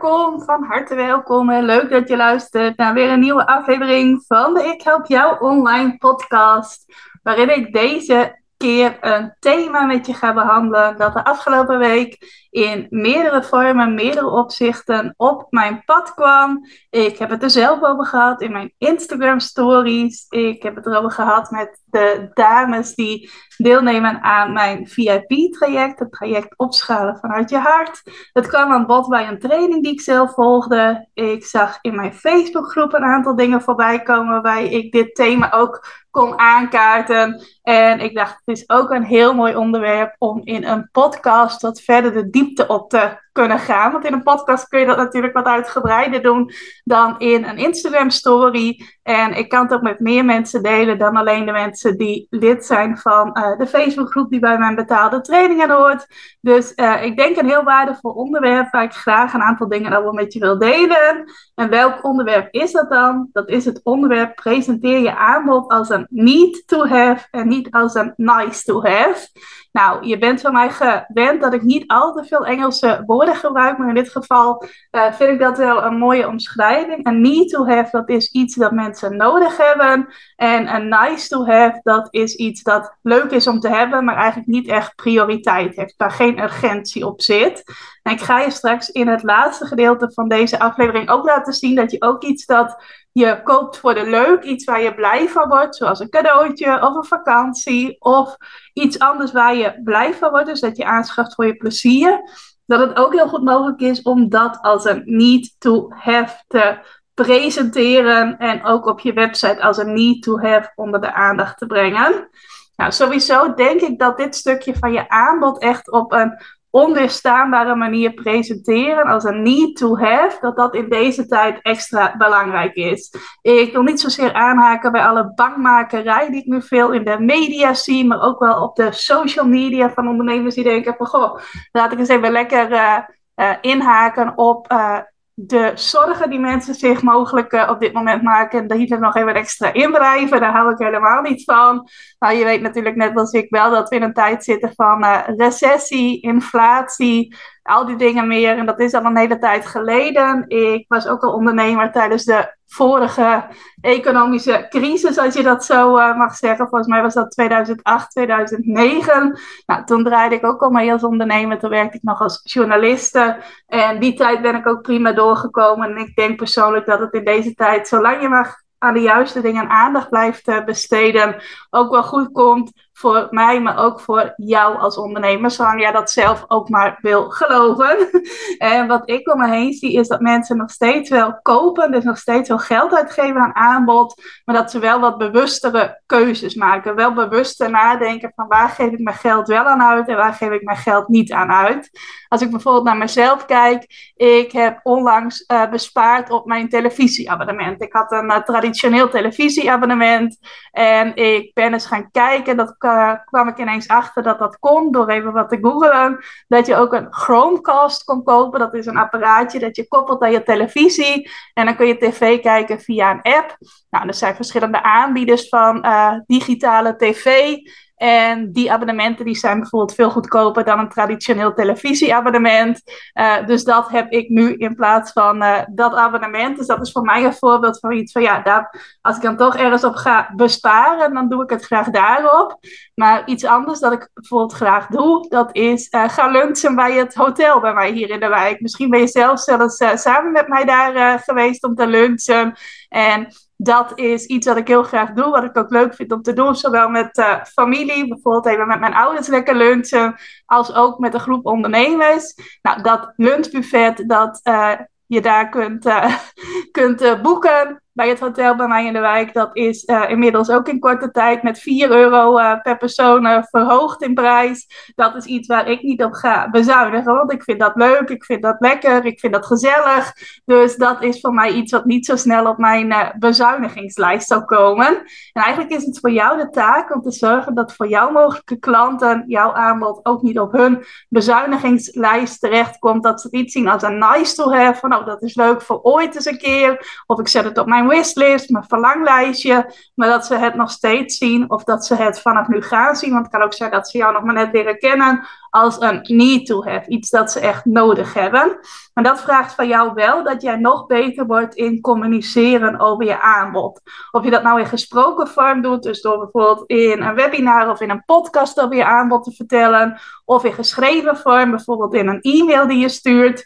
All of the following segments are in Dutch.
Welkom, van harte welkom en leuk dat je luistert naar weer een nieuwe aflevering van de Ik Help Jou Online podcast. Waarin ik deze keer een thema met je ga behandelen dat de afgelopen week in meerdere vormen, meerdere opzichten op mijn pad kwam. Ik heb het er zelf over gehad in mijn Instagram stories. Ik heb het erover gehad met de dames die deelnemen aan mijn VIP-traject, het traject opschalen vanuit je hart. Het kwam aan bod bij een training die ik zelf volgde. Ik zag in mijn Facebookgroep een aantal dingen voorbij komen waarbij ik dit thema ook kon aankaarten. En ik dacht, het is ook een heel mooi onderwerp om in een podcast wat verder de diepte op te kunnen gaan. Want in een podcast kun je dat natuurlijk wat uitgebreider doen dan in een Instagram story. En ik kan het ook met meer mensen delen dan alleen de mensen die lid zijn van uh, de Facebookgroep die bij mijn betaalde trainingen hoort. Dus uh, ik denk een heel waardevol onderwerp waar ik graag een aantal dingen over met je wil delen. En welk onderwerp is dat dan? Dat is het onderwerp presenteer je aanbod als een need to have en niet als een nice to have. Nou, je bent van mij gewend dat ik niet al te veel Engelse woorden gebruik, maar in dit geval uh, vind ik dat wel een mooie omschrijving. Een need to have, dat is iets dat mensen nodig hebben. En een nice to have, dat is iets dat leuk is om te hebben, maar eigenlijk niet echt prioriteit heeft, waar geen urgentie op zit. En ik ga je straks in het laatste gedeelte van deze aflevering ook laten zien dat je ook iets dat je koopt voor de leuk, iets waar je blij van wordt, zoals een cadeautje of een vakantie of iets anders waar je blij van wordt, dus dat je aanschaft voor je plezier, dat het ook heel goed mogelijk is om dat als een need to have te presenteren en ook op je website als een need to have onder de aandacht te brengen. Nou, sowieso denk ik dat dit stukje van je aanbod echt op een onweerstaanbare manier presenteren als een need to have, dat dat in deze tijd extra belangrijk is. Ik wil niet zozeer aanhaken bij alle bangmakerij die ik nu veel in de media zie, maar ook wel op de social media van ondernemers die denken van goh, laat ik eens even lekker uh, uh, inhaken op uh, de zorgen die mensen zich mogelijk uh, op dit moment maken, dat hier nog even extra inwrijven. Daar hou ik helemaal niet van. Nou, je weet natuurlijk net als ik wel dat we in een tijd zitten van uh, recessie, inflatie, al die dingen meer. En dat is al een hele tijd geleden. Ik was ook al ondernemer tijdens de vorige economische crisis, als je dat zo uh, mag zeggen. Volgens mij was dat 2008, 2009. Nou, toen draaide ik ook al mee als ondernemer. Toen werkte ik nog als journaliste. En die tijd ben ik ook prima doorgekomen. En ik denk persoonlijk dat het in deze tijd, zolang je maar aan de juiste dingen aandacht blijft uh, besteden, ook wel goed komt voor mij, maar ook voor jou als ondernemer, zolang jij dat zelf ook maar wil geloven. En wat ik om me heen zie, is dat mensen nog steeds wel kopen, dus nog steeds wel geld uitgeven aan aanbod, maar dat ze wel wat bewustere keuzes maken. Wel bewuster nadenken van waar geef ik mijn geld wel aan uit en waar geef ik mijn geld niet aan uit. Als ik bijvoorbeeld naar mezelf kijk, ik heb onlangs uh, bespaard op mijn televisieabonnement. Ik had een uh, traditioneel televisieabonnement en ik ben eens gaan kijken, dat uh, kwam ik ineens achter dat dat kon door even wat te googlen. Dat je ook een Chromecast kon kopen. Dat is een apparaatje dat je koppelt aan je televisie. En dan kun je tv kijken via een app. Nou, er zijn verschillende aanbieders van uh, digitale tv. En die abonnementen die zijn bijvoorbeeld veel goedkoper dan een traditioneel televisieabonnement. Uh, dus dat heb ik nu in plaats van uh, dat abonnement. Dus dat is voor mij een voorbeeld van iets van ja, als ik dan toch ergens op ga besparen, dan doe ik het graag daarop. Maar iets anders dat ik bijvoorbeeld graag doe, dat is uh, ga lunchen bij het hotel bij mij hier in de wijk. Misschien ben je zelf zelfs samen met mij daar geweest om te lunchen. En dat is iets wat ik heel graag doe, wat ik ook leuk vind om te doen, zowel met uh, familie, bijvoorbeeld even met mijn ouders lekker lunchen, als ook met een groep ondernemers. Nou, dat lunchbuffet dat uh, je daar kunt, uh, kunt boeken, bij het hotel bij mij in de wijk. Dat is uh, inmiddels ook in korte tijd met 4 euro uh, per persoon uh, verhoogd in prijs. Dat is iets waar ik niet op ga bezuinigen, want ik vind dat leuk, ik vind dat lekker, ik vind dat gezellig. Dus dat is voor mij iets wat niet zo snel op mijn bezuinigingslijst zal komen. En eigenlijk is het voor jou de taak om te zorgen dat voor jouw mogelijke klanten jouw aanbod ook niet op hun bezuinigingslijst terechtkomt. Dat ze het iets zien als een nice to have, van oh dat is leuk voor ooit eens een keer. Of ik zet het op mijn wishlist, mijn verlanglijstje. Maar dat ze het nog steeds zien of dat ze het vanaf nu gaan zien. Want het kan ook zijn dat ze jou nog maar net leren kennen als een need to have. Iets dat ze echt nodig hebben. Maar dat vraagt van jou wel dat jij nog beter wordt in communiceren over je aanbod. Of je dat nou in gesproken vorm doet, dus door bijvoorbeeld in een webinar of in een podcast over je aanbod te vertellen. Of in geschreven vorm, bijvoorbeeld in een e-mail die je stuurt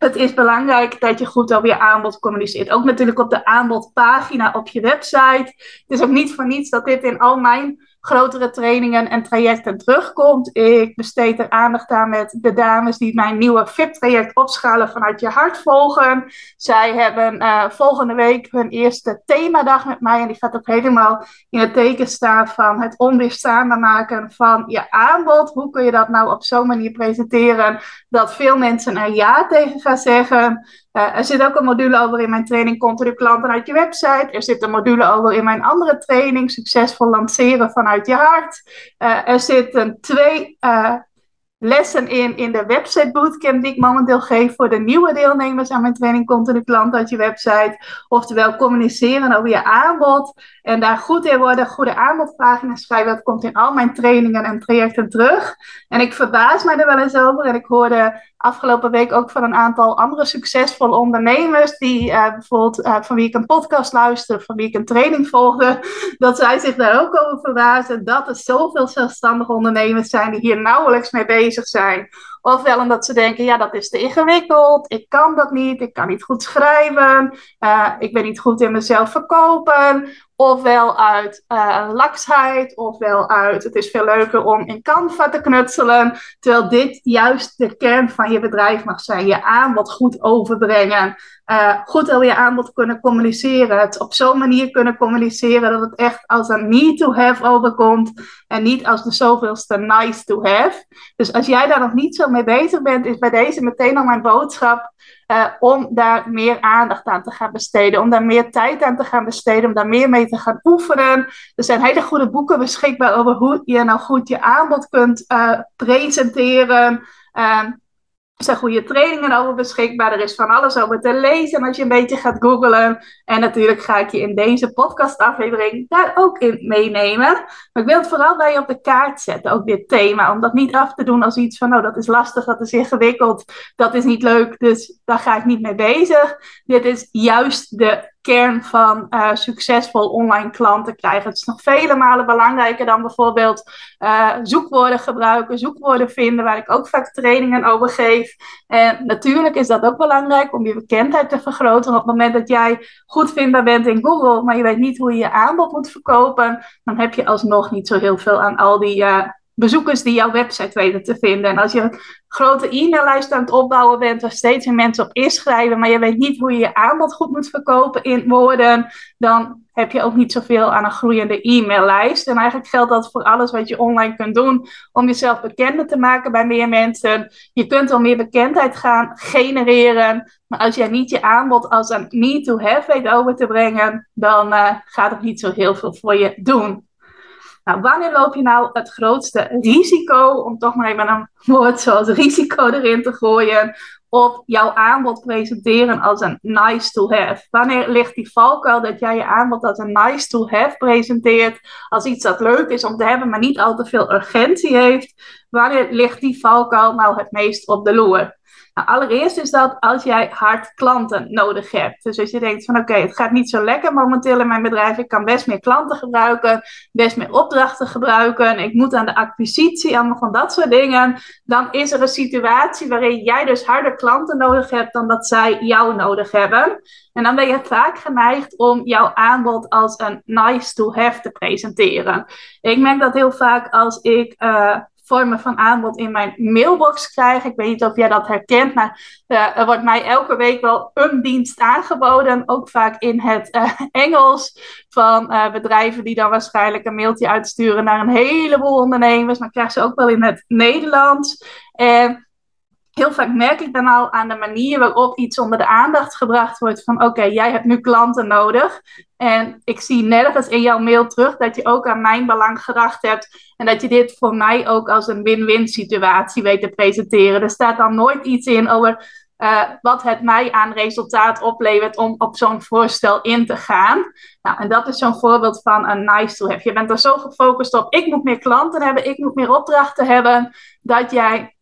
het is belangrijk dat je goed over je aanbod communiceert. Ook natuurlijk op de aanbodpagina op je website. Het is ook niet voor niets dat dit in al mijn grotere trainingen en trajecten terugkomt. Ik besteed er aandacht aan met de dames die mijn nieuwe VIP-traject opschalen vanuit je hart volgen. Zij hebben uh, volgende week hun eerste themadag met mij. En die gaat ook helemaal in het teken staan van het onweerstaanbaar maken van je aanbod. Hoe kun je dat nou op zo'n manier presenteren dat veel mensen er ja tegen gaan zeggen? Uh, er zit ook een module over in mijn training Continu klanten uit je website. Er zit een module over in mijn andere training Succesvol lanceren vanuit je hart. Uh, er zitten twee uh, lessen in in de website bootcamp die ik momenteel geef voor de nieuwe deelnemers aan mijn training Continu klant uit je website. Oftewel communiceren over je aanbod en daar goed in worden, goede aanbodpagina's schrijven. Dat komt in al mijn trainingen en trajecten terug. En ik verbaas mij er wel eens over en ik hoorde afgelopen week ook van een aantal andere succesvolle ondernemers, die uh, bijvoorbeeld uh, van wie ik een podcast luisterde, van wie ik een training volgde, dat zij zich daar ook over verbaasden dat er zoveel zelfstandige ondernemers zijn die hier nauwelijks mee bezig zijn. Ofwel omdat ze denken, ja, dat is te ingewikkeld, ik kan dat niet, ik kan niet goed schrijven, uh, ik ben niet goed in mezelf verkopen. Ofwel uit uh, laksheid, ofwel uit het is veel leuker om in Canva te knutselen. Terwijl dit juist de kern van je bedrijf mag zijn. Je aanbod goed overbrengen. Uh, goed over je aanbod kunnen communiceren. Het op zo'n manier kunnen communiceren dat het echt als een need to have overkomt. En niet als de zoveelste nice to have. Dus als jij daar nog niet zo mee bezig bent, is bij deze meteen al mijn boodschap. Uh, om daar meer aandacht aan te gaan besteden, om daar meer tijd aan te gaan besteden, om daar meer mee te gaan oefenen. Er zijn hele goede boeken beschikbaar over hoe je nou goed je aanbod kunt uh, presenteren. Uh, er zijn goede trainingen over beschikbaar. Er is van alles over te lezen als je een beetje gaat googlen. En natuurlijk ga ik je in deze podcastaflevering daar ook in meenemen. Maar ik wil het vooral bij je op de kaart zetten, ook dit thema. Om dat niet af te doen als iets van, nou dat is lastig, dat is ingewikkeld, dat is niet leuk, dus daar ga ik niet mee bezig. Dit is juist de kern van uh, succesvol online klanten krijgen. Het is nog vele malen belangrijker dan bijvoorbeeld uh, zoekwoorden gebruiken, zoekwoorden vinden, waar ik ook vaak trainingen over geef. En natuurlijk is dat ook belangrijk om je bekendheid te vergroten. Op het moment dat jij goed vindbaar bent in Google, maar je weet niet hoe je je aanbod moet verkopen, dan heb je alsnog niet zo heel veel aan al die uh, bezoekers die jouw website weten te vinden. En als je een grote e-maillijst aan het opbouwen bent, waar steeds meer mensen op inschrijven, maar je weet niet hoe je je aanbod goed moet verkopen in woorden, dan heb je ook niet zoveel aan een groeiende e-maillijst. En eigenlijk geldt dat voor alles wat je online kunt doen om jezelf bekender te maken bij meer mensen. Je kunt al meer bekendheid gaan genereren, maar als jij niet je aanbod als een need to have weet over te brengen, dan uh, gaat het niet zo heel veel voor je doen. Nou, wanneer loop je nou het grootste risico, om toch maar even een woord zoals risico erin te gooien, op jouw aanbod presenteren als een nice to have? Wanneer ligt die valkuil dat jij je aanbod als een nice to have presenteert, als iets dat leuk is om te hebben, maar niet al te veel urgentie heeft? Wanneer ligt die valkuil nou het meest op de loer? Nou, allereerst is dat als jij hard klanten nodig hebt. Dus als je denkt van oké, het gaat niet zo lekker momenteel in mijn bedrijf. Ik kan best meer klanten gebruiken, best meer opdrachten gebruiken. Ik moet aan de acquisitie, allemaal van dat soort dingen. Dan is er een situatie waarin jij dus harder klanten nodig hebt dan dat zij jou nodig hebben. En dan ben je vaak geneigd om jouw aanbod als een nice to have te presenteren. Ik merk dat heel vaak als ik uh, vormen van aanbod in mijn mailbox krijg. Ik weet niet of jij dat herkent, maar uh, er wordt mij elke week wel een dienst aangeboden. Ook vaak in het uh, Engels van uh, bedrijven die dan waarschijnlijk een mailtje uitsturen naar een heleboel ondernemers. Maar krijg ze ook wel in het Nederlands. En heel vaak merk ik dan al aan de manier waarop iets onder de aandacht gebracht wordt van oké, jij hebt nu klanten nodig. En ik zie nergens in jouw mail terug dat je ook aan mijn belang gedacht hebt. En dat je dit voor mij ook als een win-win situatie weet te presenteren. Er staat dan nooit iets in over uh, wat het mij aan resultaat oplevert om op zo'n voorstel in te gaan. Nou, en dat is zo'n voorbeeld van een nice to have. Je bent er zo gefocust op, ik moet meer klanten hebben, ik moet meer opdrachten hebben, dat jij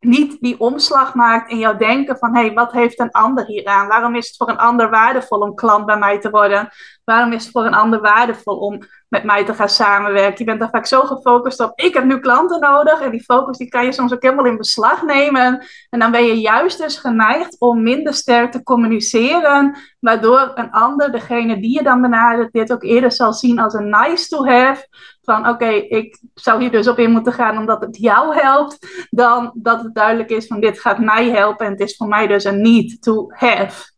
niet die omslag maakt in jouw denken van hé, hey, wat heeft een ander hier aan? Waarom is het voor een ander waardevol om klant bij mij te worden? Waarom is het voor een ander waardevol om met mij te gaan samenwerken? Je bent er vaak zo gefocust op ik heb nu klanten nodig en die focus die kan je soms ook helemaal in beslag nemen. En dan ben je juist dus geneigd om minder sterk te communiceren, waardoor een ander, degene die je dan benadert, dit ook eerder zal zien als een nice to have van oké, ik zou hier dus op in moeten gaan omdat het jou helpt, dan dat het duidelijk is van dit gaat mij helpen en het is voor mij dus een need to have.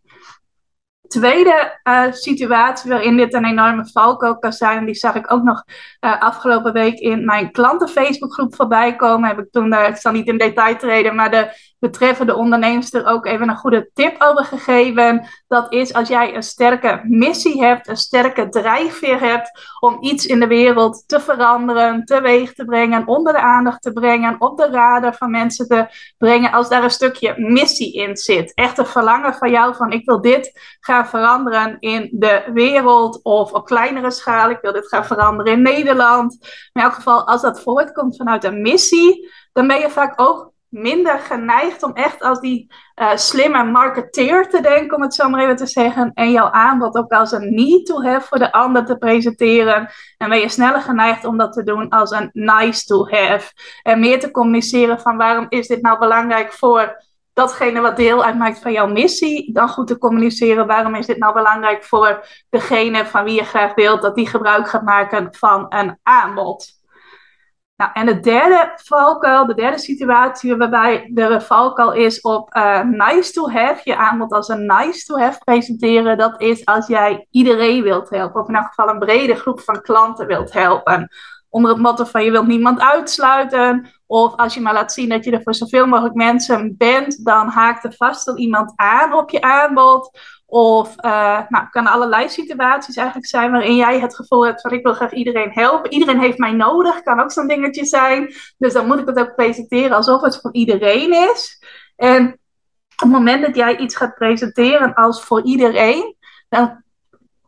Tweede uh, situatie waarin dit een enorme valkuil kan zijn, die zag ik ook nog uh, afgelopen week in mijn klanten Facebookgroep voorbij komen. Heb ik toen, daar, ik zal niet in detail treden, maar de betreffende ondernemers er ook even een goede tip over gegeven. Dat is als jij een sterke missie hebt, een sterke drijfveer hebt om iets in de wereld te veranderen, teweeg te brengen, onder de aandacht te brengen, op de radar van mensen te brengen. Als daar een stukje missie in zit. Echt een verlangen van jou van ik wil dit gaan veranderen in de wereld of op kleinere schaal. Ik wil dit gaan veranderen in Nederland. in elk geval, als dat voortkomt vanuit een missie, dan ben je vaak ook minder geneigd om echt als die uh, slimme marketeer te denken, om het zo maar even te zeggen, en jouw aanbod ook als een need to have voor de ander te presenteren. En ben je sneller geneigd om dat te doen als een nice to have. En meer te communiceren van waarom is dit nou belangrijk voor datgene wat deel uitmaakt van jouw missie, dan goed te communiceren. Waarom is dit nou belangrijk voor degene van wie je graag wilt dat die gebruik gaat maken van een aanbod? Nou, en de derde valkuil, de derde situatie waarbij de valkuil is op uh, nice to have, je aanbod als een nice to have presenteren, dat is als jij iedereen wilt helpen, of in elk geval een brede groep van klanten wilt helpen. Onder het motto van je wilt niemand uitsluiten, of als je maar laat zien dat je er voor zoveel mogelijk mensen bent, dan haakt er vast wel iemand aan op je aanbod. Of uh, nou, kan allerlei situaties eigenlijk zijn waarin jij het gevoel hebt van ik wil graag iedereen helpen. Iedereen heeft mij nodig, kan ook zo'n dingetje zijn. Dus dan moet ik het ook presenteren alsof het voor iedereen is. En op het moment dat jij iets gaat presenteren als voor iedereen, dan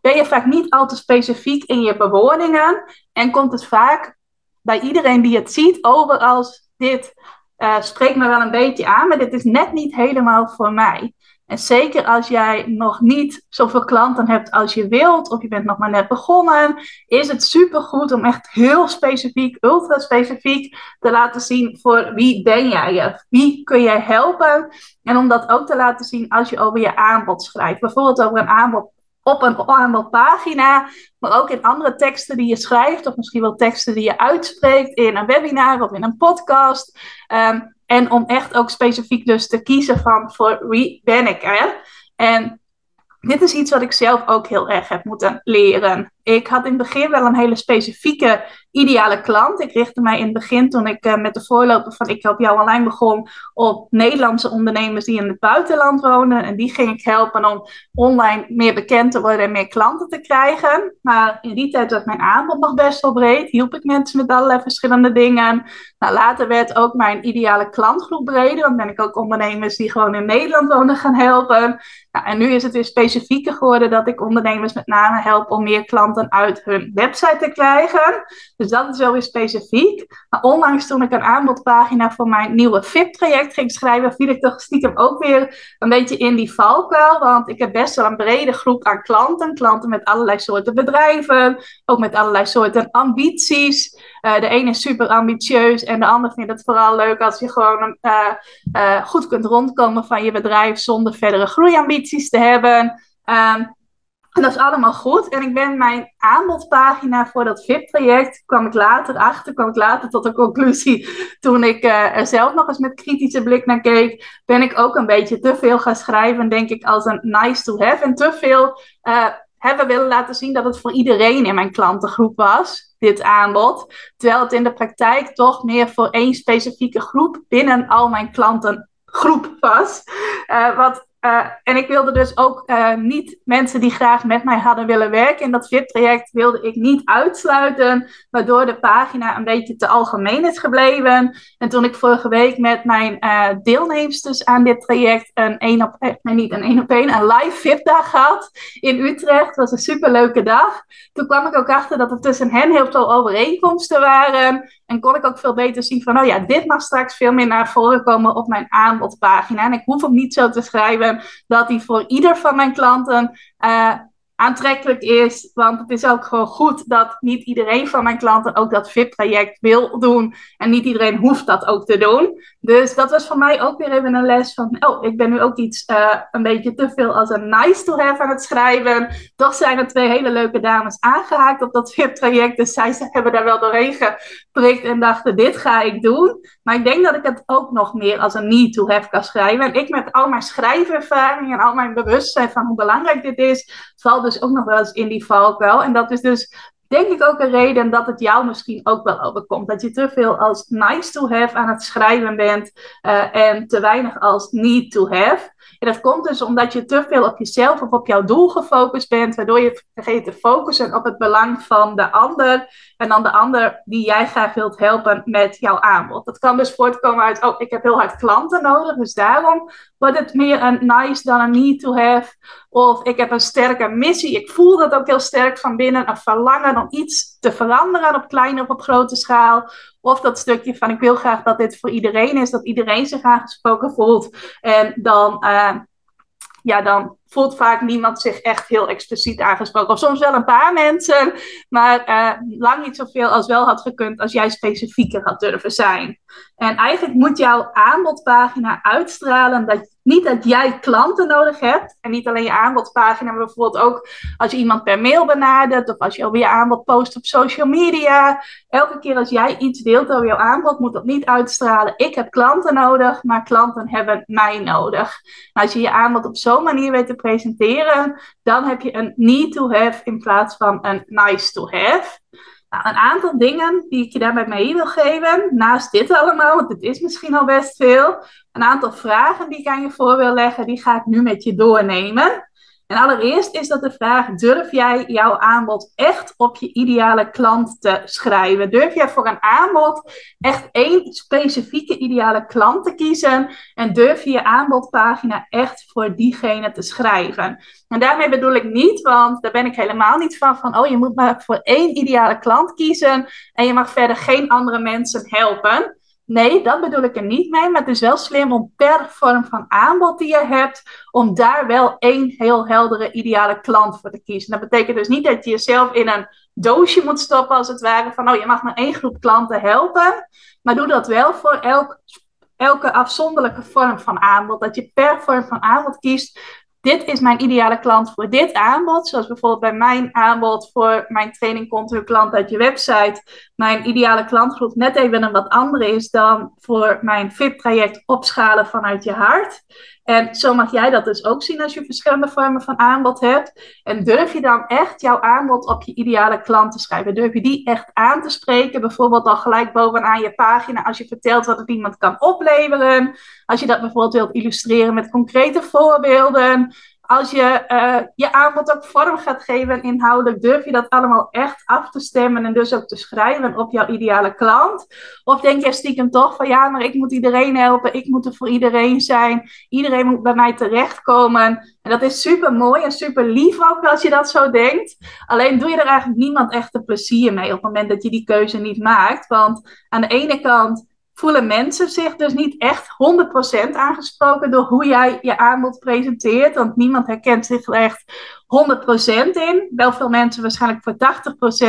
ben je vaak niet al te specifiek in je bewoordingen. En komt het vaak bij iedereen die het ziet over als dit uh, spreekt me wel een beetje aan, maar dit is net niet helemaal voor mij. En zeker als jij nog niet zoveel klanten hebt als je wilt, of je bent nog maar net begonnen, is het supergoed om echt heel specifiek, ultra specifiek te laten zien voor wie ben jij, wie kun jij helpen. En om dat ook te laten zien als je over je aanbod schrijft. Bijvoorbeeld over een aanbod op een aanbodpagina, maar ook in andere teksten die je schrijft, of misschien wel teksten die je uitspreekt in een webinar of in een podcast. Um, en om echt ook specifiek dus te kiezen van voor wie ben ik. Hè? En dit is iets wat ik zelf ook heel erg heb moeten leren. Ik had in het begin wel een hele specifieke ideale klant. Ik richtte mij in het begin, toen ik uh, met de voorloper van Ik Help Jou Online begon, op Nederlandse ondernemers die in het buitenland wonen. En die ging ik helpen om online meer bekend te worden en meer klanten te krijgen. Maar in die tijd was mijn aanbod nog best wel breed. Hielp ik mensen met allerlei verschillende dingen. Nou, later werd ook mijn ideale klantgroep breder. Dan ben ik ook ondernemers die gewoon in Nederland wonen gaan helpen. Nou, en nu is het weer specifieker geworden dat ik ondernemers met name help om meer klanten uit hun website te krijgen. Dus dat is wel weer specifiek. Maar onlangs toen ik een aanbodpagina voor mijn nieuwe VIP-traject ging schrijven, viel ik toch stiekem ook weer een beetje in die valkuil. Want ik heb best wel een brede groep aan klanten. Klanten met allerlei soorten bedrijven, ook met allerlei soorten ambities. Uh, de ene is super ambitieus en de ander vindt het vooral leuk als je gewoon uh, uh, goed kunt rondkomen van je bedrijf zonder verdere groeiambities te hebben. Um, En dat is allemaal goed. En ik ben mijn aanbodpagina voor dat VIP-traject, kwam ik later achter, kwam ik later tot de conclusie, toen ik uh, er zelf nog eens met kritische blik naar keek, ben ik ook een beetje te veel gaan schrijven, denk ik, als een nice to have. En te veel hebben willen laten zien dat het voor iedereen in mijn klantengroep was, dit aanbod. Terwijl het in de praktijk toch meer voor één specifieke groep binnen al mijn klantengroep was. Uh, wat uh, en ik wilde dus ook uh, niet mensen die graag met mij hadden willen werken in dat VIP-traject, wilde ik niet uitsluiten, waardoor de pagina een beetje te algemeen is gebleven. En toen ik vorige week met mijn uh, deelnemers aan dit traject een één op niet een op één, een live VIP-dag had in Utrecht, was een superleuke dag. Toen kwam ik ook achter dat er tussen hen heel veel overeenkomsten waren. En kon ik ook veel beter zien van, oh ja, dit mag straks veel meer naar voren komen op mijn aanbodpagina. En ik hoef hem niet zo te schrijven dat hij voor ieder van mijn klanten uh, aantrekkelijk is. Want het is ook gewoon goed dat niet iedereen van mijn klanten ook dat VIP-traject wil doen. En niet iedereen hoeft dat ook te doen. Dus dat was voor mij ook weer even een les van, oh, ik ben nu ook iets uh, een beetje te veel als een nice to have aan het schrijven. Toch zijn er twee hele leuke dames aangehaakt op dat VIP-traject. Dus zij hebben daar wel doorheen geprikt en dachten, dit ga ik doen. Maar ik denk dat ik het ook nog meer als een need to have kan schrijven. En ik met al mijn schrijvervaring en al mijn bewustzijn van hoe belangrijk dit is, val dus ook nog wel eens in die valkuil. En dat is dus denk ik ook een reden dat het jou misschien ook wel overkomt. Dat je te veel als nice to have aan het schrijven bent uh, en te weinig als need to have. En dat komt dus omdat je te veel op jezelf of op jouw doel gefocust bent, waardoor je vergeet te focussen op het belang van de ander en dan de ander die jij graag wilt helpen met jouw aanbod. Dat kan dus voortkomen uit, oh, ik heb heel hard klanten nodig, dus daarom wordt het meer een nice dan een need to have. Of ik heb een sterke missie, ik voel dat ook heel sterk van binnen, een verlangen om iets te veranderen op kleine of op grote schaal. Of dat stukje van ik wil graag dat dit voor iedereen is, dat iedereen zich aangesproken voelt. En dan, uh, ja, dan voelt vaak niemand zich echt heel expliciet aangesproken. Of soms wel een paar mensen, maar uh, lang niet zoveel als wel had gekund als jij specifieker had durven zijn. En eigenlijk moet jouw aanbodpagina uitstralen dat niet dat jij klanten nodig hebt. En niet alleen je aanbodpagina, maar bijvoorbeeld ook als je iemand per mail benadert. Of als je over je aanbod post op social media. Elke keer als jij iets deelt over jouw aanbod, moet dat niet uitstralen. Ik heb klanten nodig, maar klanten hebben mij nodig. als je je aanbod op zo'n manier weet te presenteren, dan heb je een need to have in plaats van een nice to have. Nou, een aantal dingen die ik je daarbij mee wil geven, naast dit allemaal, want het is misschien al best veel, een aantal vragen die ik aan je voor wil leggen, die ga ik nu met je doornemen. En allereerst is dat de vraag: durf jij jouw aanbod echt op je ideale klant te schrijven? Durf jij voor een aanbod echt één specifieke ideale klant te kiezen? En durf je je aanbodpagina echt voor diegene te schrijven? En daarmee bedoel ik niet, want daar ben ik helemaal niet van, van oh je moet maar voor één ideale klant kiezen en je mag verder geen andere mensen helpen. Nee, dat bedoel ik er niet mee. Maar het is wel slim om per vorm van aanbod die je hebt, om daar wel één heel heldere ideale klant voor te kiezen. Dat betekent dus niet dat je jezelf in een doosje moet stoppen, als het ware, van oh, je mag maar één groep klanten helpen. Maar doe dat wel voor elk, elke afzonderlijke vorm van aanbod. Dat je per vorm van aanbod kiest dit is mijn ideale klant voor dit aanbod. Zoals bijvoorbeeld bij mijn aanbod voor mijn training continu klant uit je website. Mijn ideale klantgroep net even een wat andere is dan voor mijn VIP-traject opschalen vanuit je hart. En zo mag jij dat dus ook zien als je verschillende vormen van aanbod hebt. En durf je dan echt jouw aanbod op je ideale klant te schrijven? Durf je die echt aan te spreken? Bijvoorbeeld al gelijk bovenaan je pagina als je vertelt wat het iemand kan opleveren. Als je dat bijvoorbeeld wilt illustreren met concrete voorbeelden als je uh, je aanbod ook vorm gaat geven inhoudelijk, durf je dat allemaal echt af te stemmen en dus ook te schrijven op jouw ideale klant? Of denk je stiekem toch van ja, maar ik moet iedereen helpen, ik moet er voor iedereen zijn, iedereen moet bij mij terechtkomen. En dat is super mooi en super lief ook als je dat zo denkt. Alleen doe je er eigenlijk niemand echt een plezier mee op het moment dat je die keuze niet maakt. Want aan de ene kant voelen mensen zich dus niet echt 100% aangesproken door hoe jij je aanbod presenteert. Want niemand herkent zich er echt 100% in. Wel veel mensen waarschijnlijk voor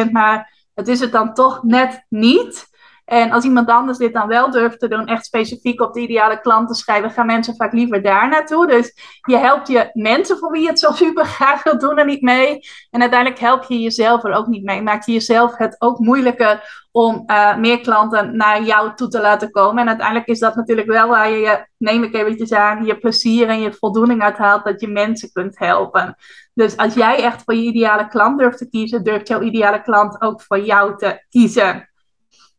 80%, maar het is het dan toch net niet. En als iemand anders dit dan wel durft te doen, echt specifiek op de ideale klant te schrijven, gaan mensen vaak liever daar naartoe. Dus je helpt je mensen voor wie je het zo super graag wil doen er niet mee. En uiteindelijk help je jezelf er ook niet mee. Maak je jezelf het ook moeilijker om uh, meer klanten naar jou toe te laten komen. En uiteindelijk is dat natuurlijk wel waar je, neem ik eventjes aan, je plezier en je voldoening uit haalt dat je mensen kunt helpen. Dus als jij echt voor je ideale klant durft te kiezen, durft jouw ideale klant ook voor jou te kiezen.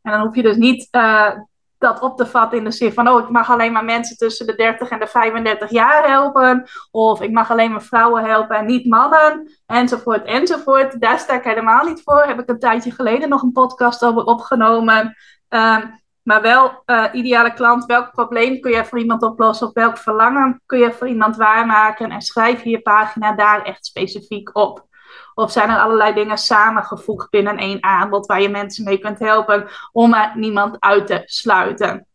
En dan hoef je dus niet uh, dat op te vatten in de zin van, oh, ik mag alleen maar mensen tussen de 30 en de 35 jaar helpen. Of ik mag alleen maar vrouwen helpen en niet mannen. Enzovoort, enzovoort. Daar sta ik helemaal niet voor. Heb ik een tijdje geleden nog een podcast over opgenomen. Um, maar wel, uh, ideale klant, welk probleem kun je voor iemand oplossen? Of welk verlangen kun je voor iemand waarmaken? En schrijf je je pagina daar echt specifiek op. Of zijn er allerlei dingen samengevoegd binnen één aanbod waar je mensen mee kunt helpen om niemand uit te sluiten?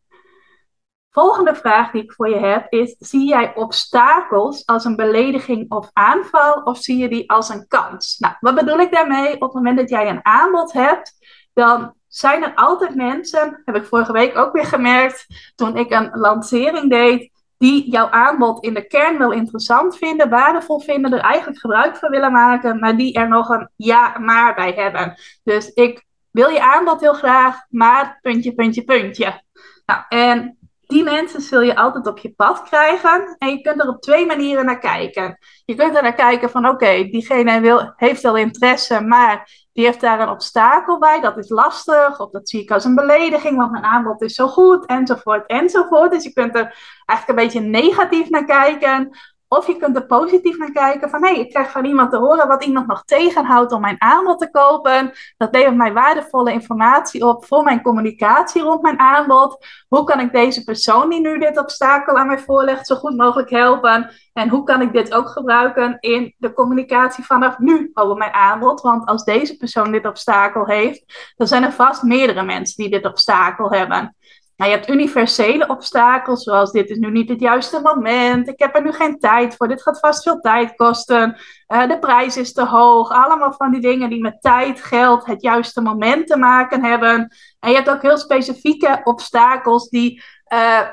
Volgende vraag die ik voor je heb is: zie jij obstakels als een belediging of aanval of zie je die als een kans? Nou, wat bedoel ik daarmee? Op het moment dat jij een aanbod hebt, dan zijn er altijd mensen, heb ik vorige week ook weer gemerkt, toen ik een lancering deed, die jouw aanbod in de kern wel interessant vinden, waardevol vinden, er eigenlijk gebruik van willen maken, maar die er nog een ja, maar bij hebben. Dus ik wil je aanbod heel graag, maar puntje, puntje, puntje. Nou, en die mensen zul je altijd op je pad krijgen. En je kunt er op twee manieren naar kijken. Je kunt er naar kijken van oké, diegene wil, heeft wel interesse, maar die heeft daar een obstakel bij. Dat is lastig. Of dat zie ik als een belediging, want mijn aanbod is zo goed, enzovoort, enzovoort. Dus je kunt er eigenlijk een beetje negatief naar kijken. Of je kunt er positief naar kijken van hé, hey, ik krijg van iemand te horen wat iemand nog tegenhoudt om mijn aanbod te kopen. Dat levert mij waardevolle informatie op voor mijn communicatie rond mijn aanbod. Hoe kan ik deze persoon die nu dit obstakel aan mij voorlegt zo goed mogelijk helpen? En hoe kan ik dit ook gebruiken in de communicatie vanaf nu over mijn aanbod? Want als deze persoon dit obstakel heeft, dan zijn er vast meerdere mensen die dit obstakel hebben. Nou, je hebt universele obstakels, zoals dit is nu niet het juiste moment, ik heb er nu geen tijd voor, dit gaat vast veel tijd kosten, uh, de prijs is te hoog. Allemaal van die dingen die met tijd, geld, het juiste moment te maken hebben. En je hebt ook heel specifieke obstakels die uh,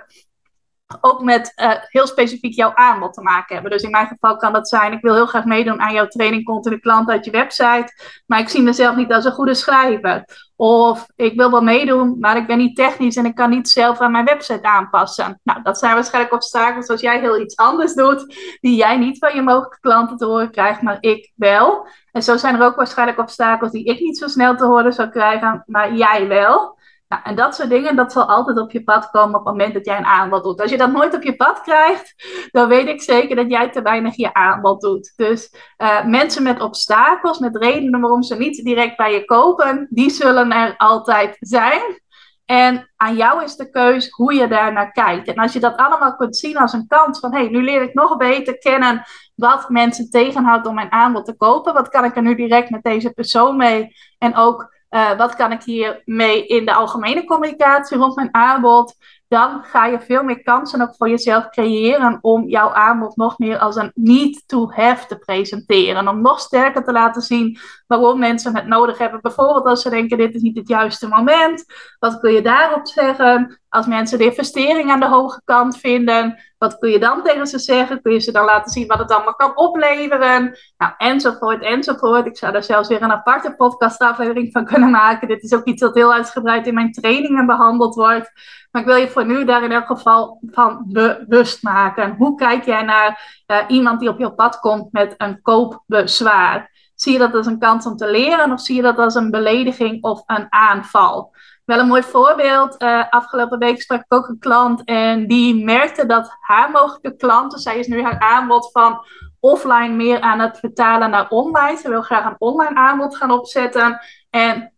ook met uh, heel specifiek jouw aanbod te maken hebben. Dus in mijn geval kan dat zijn, ik wil heel graag meedoen aan jouw training continu klant uit je website, maar ik zie mezelf niet als een goede schrijver. Of ik wil wel meedoen, maar ik ben niet technisch en ik kan niet zelf aan mijn website aanpassen. Nou, dat zijn waarschijnlijk obstakels als jij heel iets anders doet, die jij niet van je mogelijke klanten te horen krijgt, maar ik wel. En zo zijn er ook waarschijnlijk obstakels die ik niet zo snel te horen zou krijgen, maar jij wel. Nou, en dat soort dingen, dat zal altijd op je pad komen op het moment dat jij een aanbod doet. Als je dat nooit op je pad krijgt, dan weet ik zeker dat jij te weinig je aanbod doet. Dus uh, mensen met obstakels, met redenen waarom ze niet direct bij je kopen, die zullen er altijd zijn. En aan jou is de keus hoe je daar naar kijkt. En als je dat allemaal kunt zien als een kans van, hé, hey, nu leer ik nog beter kennen wat mensen tegenhoudt om mijn aanbod te kopen. Wat kan ik er nu direct met deze persoon mee? En ook uh, wat kan ik hiermee in de algemene communicatie rond mijn aanbod? Dan ga je veel meer kansen ook voor jezelf creëren om jouw aanbod nog meer als een need to have te presenteren. Om nog sterker te laten zien waarom mensen het nodig hebben. Bijvoorbeeld als ze denken dit is niet het juiste moment. Wat kun je daarop zeggen? Als mensen de investering aan de hoge kant vinden, wat kun je dan tegen ze zeggen? Kun je ze dan laten zien wat het allemaal kan opleveren? Nou, enzovoort, enzovoort. Ik zou daar zelfs weer een aparte podcastaflevering van kunnen maken. Dit is ook iets dat heel uitgebreid in mijn trainingen behandeld wordt. Maar ik wil je voor nu daar in elk geval van bewust maken. Hoe kijk jij naar uh, iemand die op je pad komt met een koopbezwaar? Zie je dat als een kans om te leren of zie je dat als een belediging of een aanval? Wel een mooi voorbeeld. Uh, afgelopen week sprak ik ook een klant en die merkte dat haar mogelijke klanten, zij is nu haar aanbod van offline meer aan het vertalen naar online. Ze wil graag een online aanbod gaan opzetten. En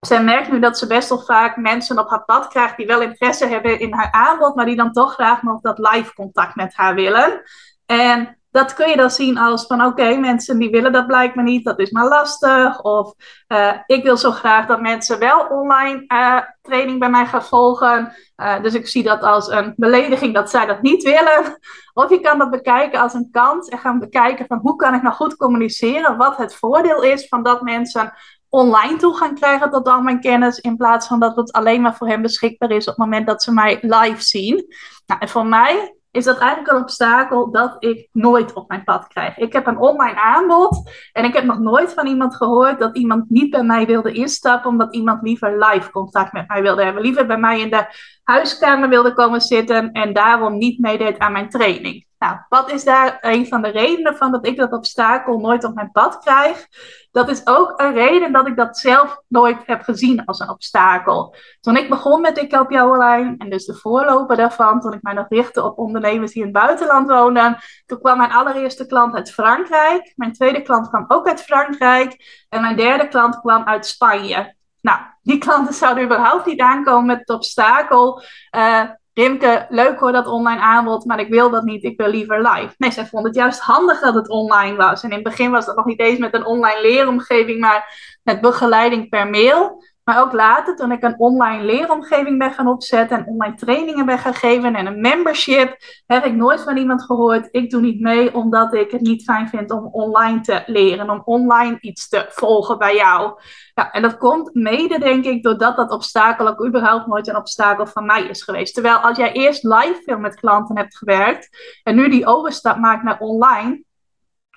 zij merkt nu dat ze best wel vaak mensen op haar pad krijgt die wel interesse hebben in haar aanbod, maar die dan toch graag nog dat live contact met haar willen. En dat kun je dan zien als van oké, mensen die willen dat blijkbaar niet, dat is maar lastig. Of uh, ik wil zo graag dat mensen wel online uh, training bij mij gaan volgen. Uh, dus ik zie dat als een belediging dat zij dat niet willen. Of je kan dat bekijken als een kans en gaan bekijken van hoe kan ik nou goed communiceren, wat het voordeel is van dat mensen online toegang krijgen tot al mijn kennis, in plaats van dat het alleen maar voor hen beschikbaar is op het moment dat ze mij live zien. Nou, en voor mij is dat eigenlijk een obstakel dat ik nooit op mijn pad krijg. Ik heb een online aanbod en ik heb nog nooit van iemand gehoord dat iemand niet bij mij wilde instappen omdat iemand liever live contact met mij wilde hebben. Liever bij mij in de huiskamer wilde komen zitten en daarom niet meedeed aan mijn training. Nou, wat is daar een van de redenen van dat ik dat obstakel nooit op mijn pad krijg? Dat is ook een reden dat ik dat zelf nooit heb gezien als een obstakel. Toen ik begon met Ik Help Jou Online, en dus de voorloper daarvan, toen ik mij nog richtte op ondernemers die in het buitenland wonen, toen kwam mijn allereerste klant uit Frankrijk. Mijn tweede klant kwam ook uit Frankrijk. En mijn derde klant kwam uit Spanje. Nou, die klanten zouden überhaupt niet aankomen met het obstakel. Uh, Rimke, leuk hoor dat online aanbod, maar ik wil dat niet, ik wil liever live. Nee, zij vond het juist handig dat het online was. En in het begin was dat nog niet eens met een online leeromgeving, maar met begeleiding per mail. Maar ook later, toen ik een online leeromgeving ben gaan opzetten en online trainingen ben gaan geven en een membership, heb ik nooit van iemand gehoord, ik doe niet mee omdat ik het niet fijn vind om online te leren, om online iets te volgen bij jou. Ja, en dat komt mede, denk ik, doordat dat obstakel ook überhaupt nooit een obstakel van mij is geweest. Terwijl als jij eerst live veel met klanten hebt gewerkt en nu die overstap maakt naar online,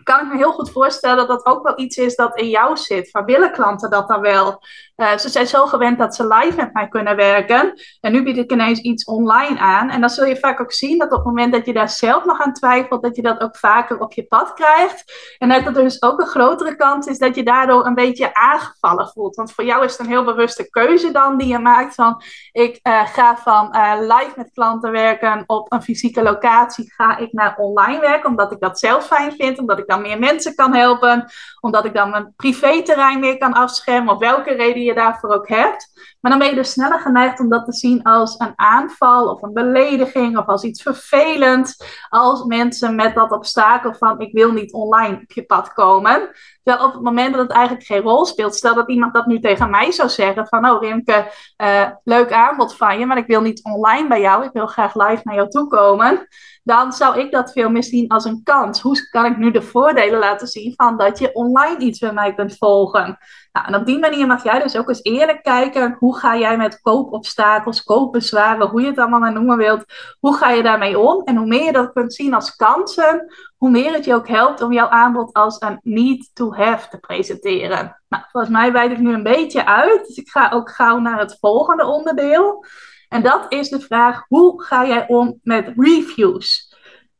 kan ik me heel goed voorstellen dat dat ook wel iets is dat in jou zit. Van willen klanten dat dan wel? Uh, ze zijn zo gewend dat ze live met mij kunnen werken. En nu bied ik ineens iets online aan. En dan zul je vaak ook zien dat op het moment dat je daar zelf nog aan twijfelt, dat je dat ook vaker op je pad krijgt. En dat er dus ook een grotere kans is dat je daardoor een beetje aangevallen voelt. Want voor jou is het een heel bewuste keuze dan die je maakt van ik uh, ga van uh, live met klanten werken op een fysieke locatie, ga ik naar online werken, omdat ik dat zelf fijn vind, omdat ik dan meer mensen kan helpen, omdat ik dan mijn privéterrein meer kan afschermen, of welke reden je daarvoor ook hebt. Maar dan ben je dus sneller geneigd om dat te zien als een aanval of een belediging of als iets vervelends. Als mensen met dat obstakel van ik wil niet online op je pad komen. Terwijl op het moment dat het eigenlijk geen rol speelt, stel dat iemand dat nu tegen mij zou zeggen van oh Rimke, uh, leuk aanbod van je, maar ik wil niet online bij jou, ik wil graag live naar jou toe komen dan zou ik dat veel meer zien als een kans. Hoe kan ik nu de voordelen laten zien van dat je online iets bij mij kunt volgen? Nou, en op die manier mag jij dus ook eens eerlijk kijken, hoe ga jij met koopobstakels, koopbezwaren, hoe je het allemaal maar noemen wilt, hoe ga je daarmee om? En hoe meer je dat kunt zien als kansen, hoe meer het je ook helpt om jouw aanbod als een need to have te presenteren. Nou, volgens mij wijd ik nu een beetje uit, dus ik ga ook gauw naar het volgende onderdeel. En dat is de vraag: hoe ga jij om met reviews?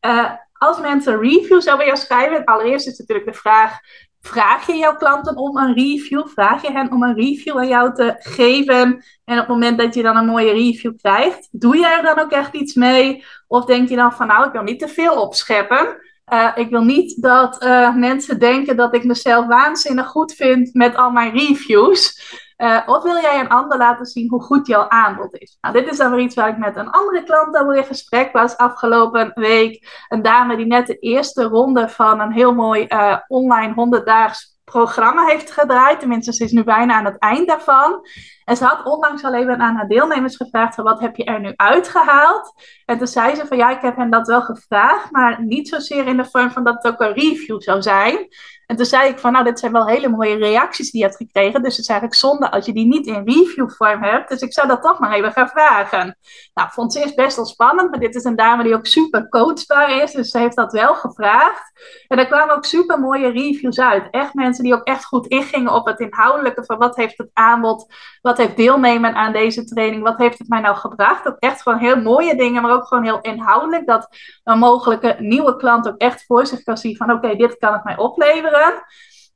Uh, als mensen reviews over jou schrijven, allereerst is natuurlijk de vraag: vraag je jouw klanten om een review? Vraag je hen om een review aan jou te geven? En op het moment dat je dan een mooie review krijgt, doe jij er dan ook echt iets mee? Of denk je dan van nou, ik wil niet te veel opscheppen? Uh, ik wil niet dat uh, mensen denken dat ik mezelf waanzinnig goed vind met al mijn reviews. Uh, of wil jij een ander laten zien hoe goed jouw aanbod is? Nou, dit is dan weer iets waar ik met een andere klant over in gesprek was afgelopen week. Een dame die net de eerste ronde van een heel mooi uh, online 100-daags programma heeft gedraaid. Tenminste, ze is nu bijna aan het eind daarvan. En ze had onlangs al even aan haar deelnemers gevraagd: wat heb je er nu uitgehaald? En toen zei ze van ja, ik heb hen dat wel gevraagd, maar niet zozeer in de vorm van dat het ook een review zou zijn. En toen zei ik van, nou, dit zijn wel hele mooie reacties die je hebt gekregen. Dus het is eigenlijk zonde als je die niet in reviewvorm hebt. Dus ik zou dat toch maar even gaan vragen. Nou, vond ze eerst best wel spannend, maar dit is een dame die ook super coachbaar is. Dus ze heeft dat wel gevraagd. En er kwamen ook super mooie reviews uit. Echt mensen die ook echt goed ingingen op het inhoudelijke van wat heeft het aanbod, wat heeft deelnemen aan deze training, wat heeft het mij nou gebracht. Ook echt gewoon heel mooie dingen, maar ook gewoon heel inhoudelijk. Dat een mogelijke nieuwe klant ook echt voor zich kan zien van oké, dit kan het mij opleveren.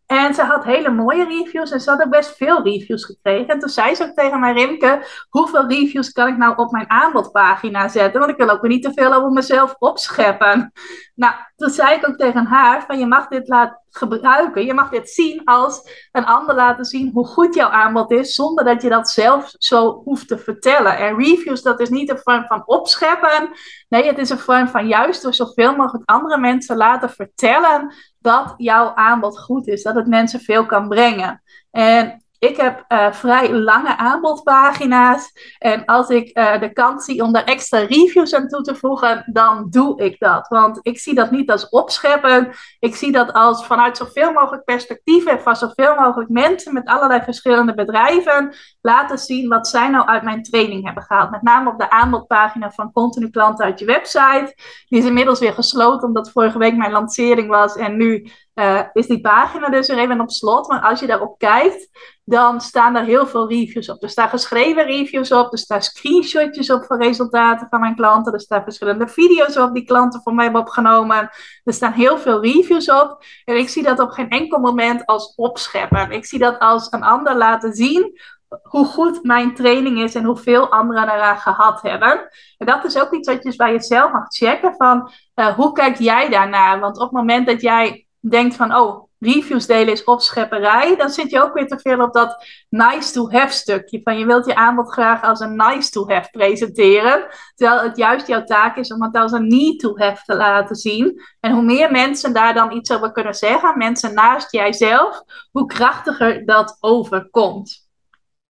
En ze had hele mooie reviews en ze had ook best veel reviews gekregen. En toen zei ze ook tegen mij, Rimke, hoeveel reviews kan ik nou op mijn aanbodpagina zetten? Want ik wil ook weer niet te veel over mezelf opscheppen. Nou, toen zei ik ook tegen haar, van je mag dit laten gebruiken. Je mag dit zien als een ander laten zien hoe goed jouw aanbod is, zonder dat je dat zelf zo hoeft te vertellen. En reviews, dat is niet een vorm van opscheppen. Nee, het is een vorm van juist door zoveel mogelijk andere mensen laten vertellen dat jouw aanbod goed is, dat het mensen veel kan brengen. En ik heb uh, vrij lange aanbodpagina's. En als ik uh, de kans zie om daar extra reviews aan toe te voegen, dan doe ik dat. Want ik zie dat niet als opscheppen. Ik zie dat als vanuit zoveel mogelijk perspectieven van zoveel mogelijk mensen met allerlei verschillende bedrijven laten zien wat zij nou uit mijn training hebben gehaald. Met name op de aanbodpagina van continu klanten uit je website. Die is inmiddels weer gesloten omdat vorige week mijn lancering was en nu uh, is die pagina dus weer even op slot. Maar als je daarop kijkt, dan staan er heel veel reviews op. Er staan geschreven reviews op, er staan screenshotjes op van resultaten van mijn klanten, er staan verschillende video's op die klanten voor mij hebben opgenomen. Er staan heel veel reviews op. En ik zie dat op geen enkel moment als opscheppen. Ik zie dat als een ander laten zien hoe goed mijn training is en hoeveel anderen eraan gehad hebben. En dat is ook iets wat je bij jezelf mag checken van uh, hoe kijk jij daarnaar? Want op het moment dat jij denkt van, oh, reviews delen is opschepperij, dan zit je ook weer te veel op dat nice to have stukje. Van je wilt je aanbod graag als een nice to have presenteren, terwijl het juist jouw taak is om het als een need to have te laten zien. En hoe meer mensen daar dan iets over kunnen zeggen, mensen naast jijzelf, hoe krachtiger dat overkomt.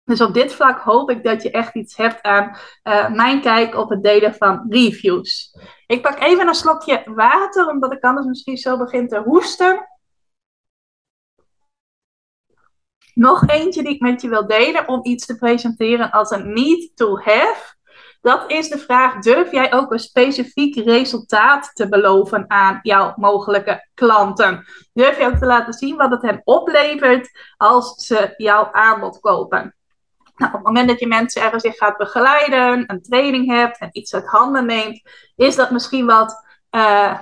Dus op dit vlak hoop ik dat je echt iets hebt aan uh, mijn kijk op het delen van reviews. Ik pak even een slokje water, omdat ik anders misschien zo begin te hoesten. Nog eentje die ik met je wil delen om iets te presenteren als een need to have. Dat is de vraag: durf jij ook een specifiek resultaat te beloven aan jouw mogelijke klanten? Durf je ook te laten zien wat het hen oplevert als ze jouw aanbod kopen? Nou, op het moment dat je mensen ergens in gaat begeleiden, een training hebt en iets uit handen neemt, is dat misschien wat, uh,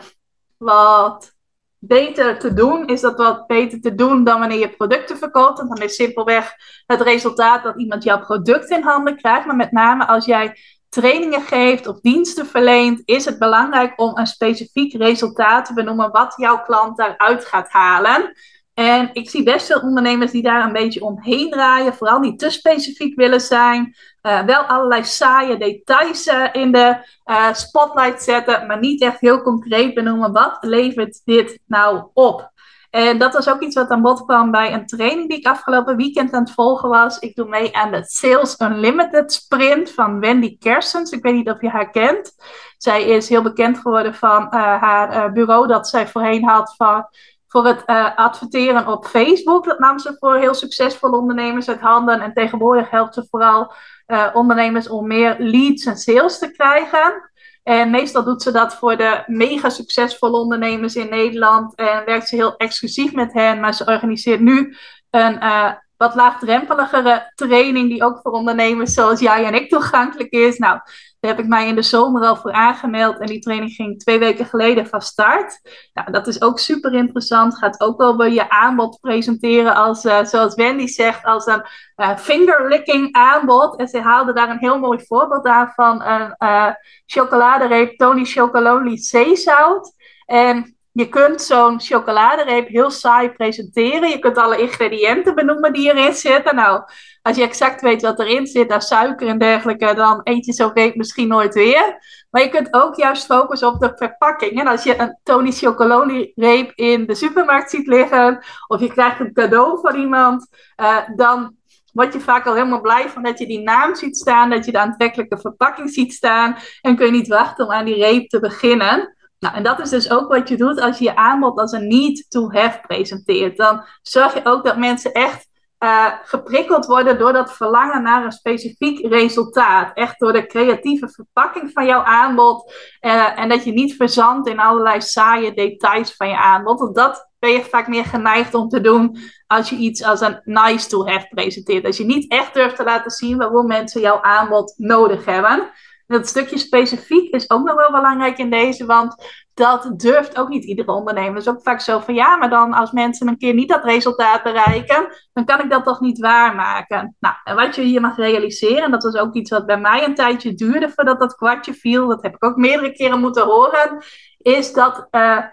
wat beter te doen. Is dat wat beter te doen dan wanneer je producten verkoopt? En dan is simpelweg het resultaat dat iemand jouw product in handen krijgt. Maar met name als jij trainingen geeft of diensten verleent, is het belangrijk om een specifiek resultaat te benoemen wat jouw klant daaruit gaat halen. En ik zie best veel ondernemers die daar een beetje omheen draaien, vooral niet te specifiek willen zijn. Uh, wel allerlei saaie details uh, in de uh, spotlight zetten, maar niet echt heel concreet benoemen wat levert dit nou op. En dat was ook iets wat aan bod kwam bij een training die ik afgelopen weekend aan het volgen was. Ik doe mee aan de Sales Unlimited Sprint van Wendy Kersens. Ik weet niet of je haar kent. Zij is heel bekend geworden van haar bureau dat zij voorheen had van voor het uh, adverteren op Facebook. Dat nam ze voor heel succesvolle ondernemers uit handen. En tegenwoordig helpt ze vooral uh, ondernemers om meer leads en sales te krijgen. En meestal doet ze dat voor de mega succesvolle ondernemers in Nederland. En werkt ze heel exclusief met hen. Maar ze organiseert nu een uh, wat laagdrempeligere training die ook voor ondernemers zoals jij en ik toegankelijk is. Nou, heb ik mij in de zomer al voor aangemeld en die training ging twee weken geleden van start. Nou, dat is ook super interessant. Gaat ook wel bij je aanbod presenteren als, uh, zoals Wendy zegt, als een uh, fingerlicking aanbod. En ze haalde daar een heel mooi voorbeeld aan van een uh, chocoladereep Tony Chocolonely zeezout. En je kunt zo'n chocoladereep heel saai presenteren. Je kunt alle ingrediënten benoemen die erin zitten. Nou, als je exact weet wat erin zit, daar suiker en dergelijke, dan eet je zo'n reep misschien nooit weer. Maar je kunt ook juist focussen op de verpakking. En als je een Tony Chocolonely reep in de supermarkt ziet liggen, of je krijgt een cadeau van iemand, uh, dan word je vaak al helemaal blij van dat je die naam ziet staan, dat je de aantrekkelijke verpakking ziet staan. En kun je niet wachten om aan die reep te beginnen. Nou, en dat is dus ook wat je doet als je je aanbod als een need to have presenteert. Dan zorg je ook dat mensen echt uh, geprikkeld worden door dat verlangen naar een specifiek resultaat. Echt door de creatieve verpakking van jouw aanbod. Uh, en dat je niet verzandt in allerlei saaie details van je aanbod. Want dat ben je vaak meer geneigd om te doen als je iets als een nice to have presenteert. Als je niet echt durft te laten zien waarom mensen jouw aanbod nodig hebben. Dat stukje specifiek is ook nog wel belangrijk in deze, want dat durft ook niet iedere ondernemer. Het is ook vaak zo van ja, maar dan als mensen een keer niet dat resultaat bereiken, dan kan ik dat toch niet waarmaken. Nou, en wat je hier mag realiseren, en dat was ook iets wat bij mij een tijdje duurde voordat dat kwartje viel, dat heb ik ook meerdere keren moeten horen, is dat uh,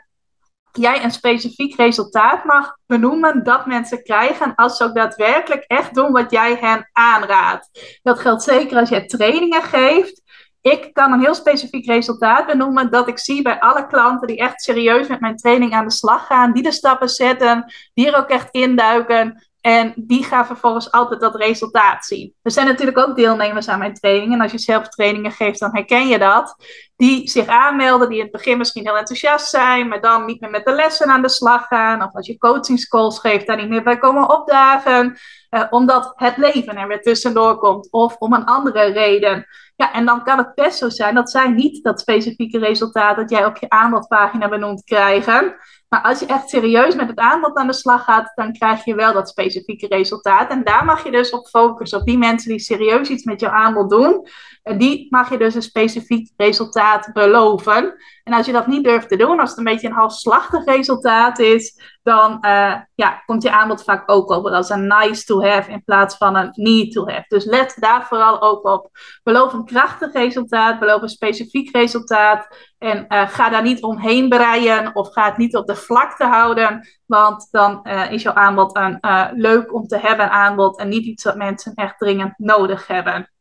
jij een specifiek resultaat mag benoemen dat mensen krijgen als ze ook daadwerkelijk echt doen wat jij hen aanraadt. Dat geldt zeker als jij trainingen geeft ik kan een heel specifiek resultaat benoemen dat ik zie bij alle klanten die echt serieus met mijn training aan de slag gaan, die de stappen zetten, die er ook echt induiken, En die gaan vervolgens altijd dat resultaat zien. Er zijn natuurlijk ook deelnemers aan mijn training. En als je zelf trainingen geeft, dan herken je dat. Die zich aanmelden, die in het begin misschien heel enthousiast zijn, maar dan niet meer met de lessen aan de slag gaan. Of als je coachingscalls geeft, daar niet meer bij komen opdagen. Uh, omdat het leven er weer tussendoor komt. Of om een andere reden. Ja, en dan kan het best zo zijn dat zij niet dat specifieke resultaat dat jij op je aanbodpagina benoemd krijgen. Maar als je echt serieus met het aanbod aan de slag gaat, dan krijg je wel dat specifieke resultaat. En daar mag je dus op focussen. Op die mensen die serieus iets met jouw aanbod doen. En die mag je dus een specifiek resultaat beloven. En als je dat niet durft te doen, als het een beetje een halfslachtig resultaat is, dan uh, ja, komt je aanbod vaak ook over als een nice to have in plaats van een need to have. Dus let daar vooral ook op. Beloof een krachtig resultaat, beloof een specifiek resultaat. En uh, ga daar niet omheen breien of ga het niet op de vlakte houden. Want dan uh, is jouw aanbod een leuk om te hebben aanbod en niet iets dat mensen echt dringend nodig hebben.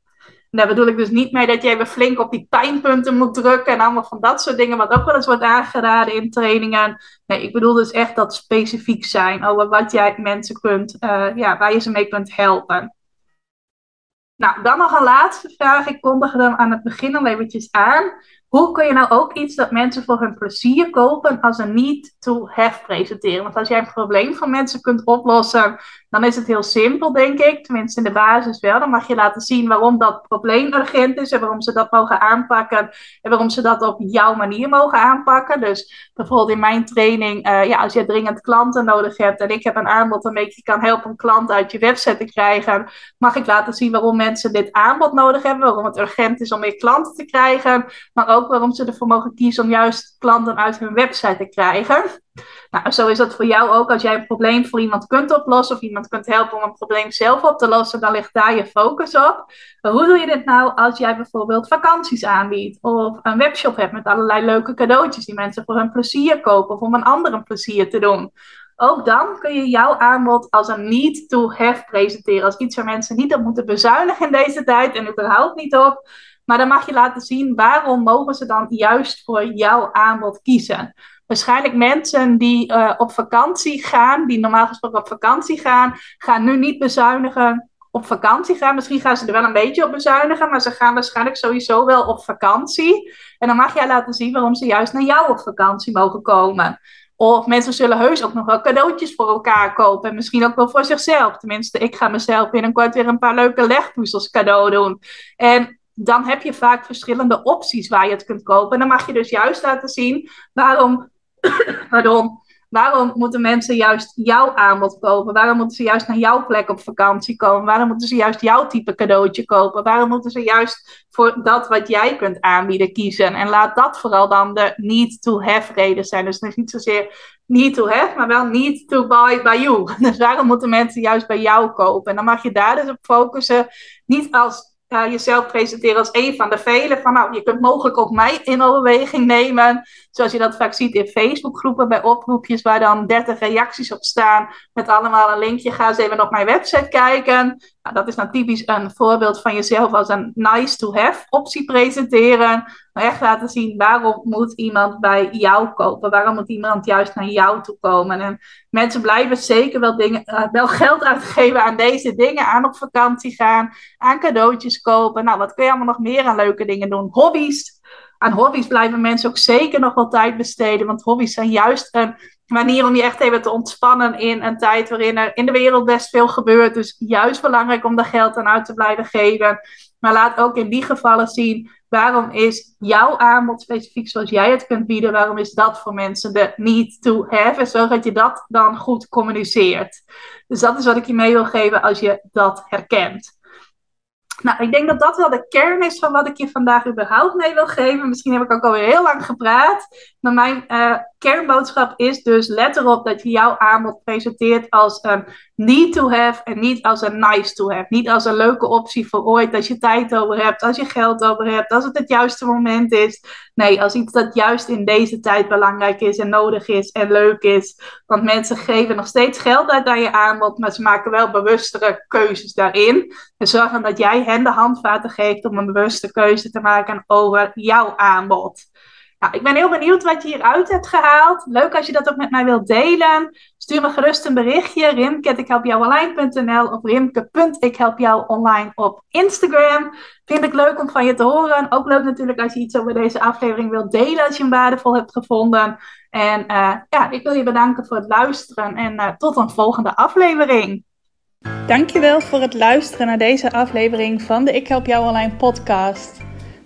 Daar bedoel ik dus niet mee dat je even flink op die pijnpunten moet drukken en allemaal van dat soort dingen, wat ook wel eens wordt aangeraden in trainingen. Nee, ik bedoel dus echt dat specifiek zijn over wat jij mensen kunt, uh, ja, waar je ze mee kunt helpen. Nou, dan nog een laatste vraag. Ik kondigde hem aan het begin al eventjes aan. Hoe kun je nou ook iets dat mensen voor hun plezier kopen als een need to have presenteren? Want als jij een probleem van mensen kunt oplossen, dan is het heel simpel, denk ik. Tenminste, in de basis wel. Dan mag je laten zien waarom dat probleem urgent is en waarom ze dat mogen aanpakken. En waarom ze dat op jouw manier mogen aanpakken. Dus bijvoorbeeld in mijn training, uh, ja, als je dringend klanten nodig hebt en ik heb een aanbod waarmee ik je kan helpen om klanten uit je website te krijgen, mag ik laten zien waarom mensen dit aanbod nodig hebben. Waarom het urgent is om meer klanten te krijgen. Maar ook waarom ze ervoor mogen kiezen om juist klanten uit hun website te krijgen. Nou, zo is dat voor jou ook. Als jij een probleem voor iemand kunt oplossen of iemand kunt helpen om een probleem zelf op te lossen, dan ligt daar je focus op. Maar hoe doe je dit nou als jij bijvoorbeeld vakanties aanbiedt of een webshop hebt met allerlei leuke cadeautjes die mensen voor hun plezier kopen of om een ander een plezier te doen? Ook dan kun je jouw aanbod als een need to have presenteren. Als iets waar mensen niet op moeten bezuinigen in deze tijd en überhaupt niet op. Maar dan mag je laten zien waarom mogen ze dan juist voor jouw aanbod kiezen waarschijnlijk mensen die uh, op vakantie gaan, die normaal gesproken op vakantie gaan, gaan nu niet bezuinigen op vakantie gaan. Misschien gaan ze er wel een beetje op bezuinigen, maar ze gaan waarschijnlijk sowieso wel op vakantie. En dan mag jij laten zien waarom ze juist naar jou op vakantie mogen komen. Of mensen zullen heus ook nog wel cadeautjes voor elkaar kopen. En misschien ook wel voor zichzelf. Tenminste, ik ga mezelf binnenkort weer een paar leuke legpuzzels cadeau doen. En dan heb je vaak verschillende opties waar je het kunt kopen. En dan mag je dus juist laten zien waarom Pardon. Waarom moeten mensen juist jouw aanbod kopen? Waarom moeten ze juist naar jouw plek op vakantie komen? Waarom moeten ze juist jouw type cadeautje kopen? Waarom moeten ze juist voor dat wat jij kunt aanbieden kiezen? En laat dat vooral dan de need to have reden zijn. Dus niet zozeer need to have, maar wel need to buy by you. Dus waarom moeten mensen juist bij jou kopen? En dan mag je daar dus op focussen. Niet als jezelf presenteren als een van de velen. Van nou, je kunt mogelijk ook mij in overweging nemen. Zoals je dat vaak ziet in Facebookgroepen bij oproepjes waar dan 30 reacties op staan. Met allemaal een linkje. Ga eens even op mijn website kijken. Nou, dat is dan typisch een voorbeeld van jezelf als een nice to have optie presenteren. Maar echt laten zien waarom moet iemand bij jou kopen? Waarom moet iemand juist naar jou toe komen? En mensen blijven zeker wel, dingen, uh, wel geld uitgeven aan deze dingen. Aan op vakantie gaan, aan cadeautjes kopen. Nou, wat kun je allemaal nog meer aan leuke dingen doen? Hobby's. Aan hobby's blijven mensen ook zeker nog wel tijd besteden. Want hobby's zijn juist een manier om je echt even te ontspannen in een tijd waarin er in de wereld best veel gebeurt. Dus juist belangrijk om daar geld aan uit te blijven geven. Maar laat ook in die gevallen zien waarom is jouw aanbod specifiek zoals jij het kunt bieden, waarom is dat voor mensen de need to have? En zorg dat je dat dan goed communiceert. Dus dat is wat ik je mee wil geven als je dat herkent. Nou, ik denk dat dat wel de kern is van wat ik je vandaag überhaupt mee wil geven. Misschien heb ik ook alweer heel lang gepraat. Maar mijn uh, kernboodschap is dus: let erop dat je jouw aanbod presenteert als een need to have en niet als een nice to have. Niet als een leuke optie voor ooit als je tijd over hebt, als je geld over hebt, als het het juiste moment is. Nee, als iets dat juist in deze tijd belangrijk is en nodig is en leuk is. Want mensen geven nog steeds geld uit aan je aanbod, maar ze maken wel bewustere keuzes daarin. En zorgen dat jij hen de handvaten geeft om een bewuste keuze te maken over jouw aanbod. Nou, ik ben heel benieuwd wat je hieruit hebt gehaald. Leuk als je dat ook met mij wilt delen. Stuur me gerust een berichtje. Rimke.ikhelpjouonline.nl of rimke.ikhelpjouonline op Instagram. Vind ik leuk om van je te horen. Ook leuk natuurlijk als je iets over deze aflevering wilt delen als je hem waardevol hebt gevonden. En uh, ja, ik wil je bedanken voor het luisteren en uh, tot een volgende aflevering. Dankjewel voor het luisteren naar deze aflevering van de Ik Help Jou Online podcast.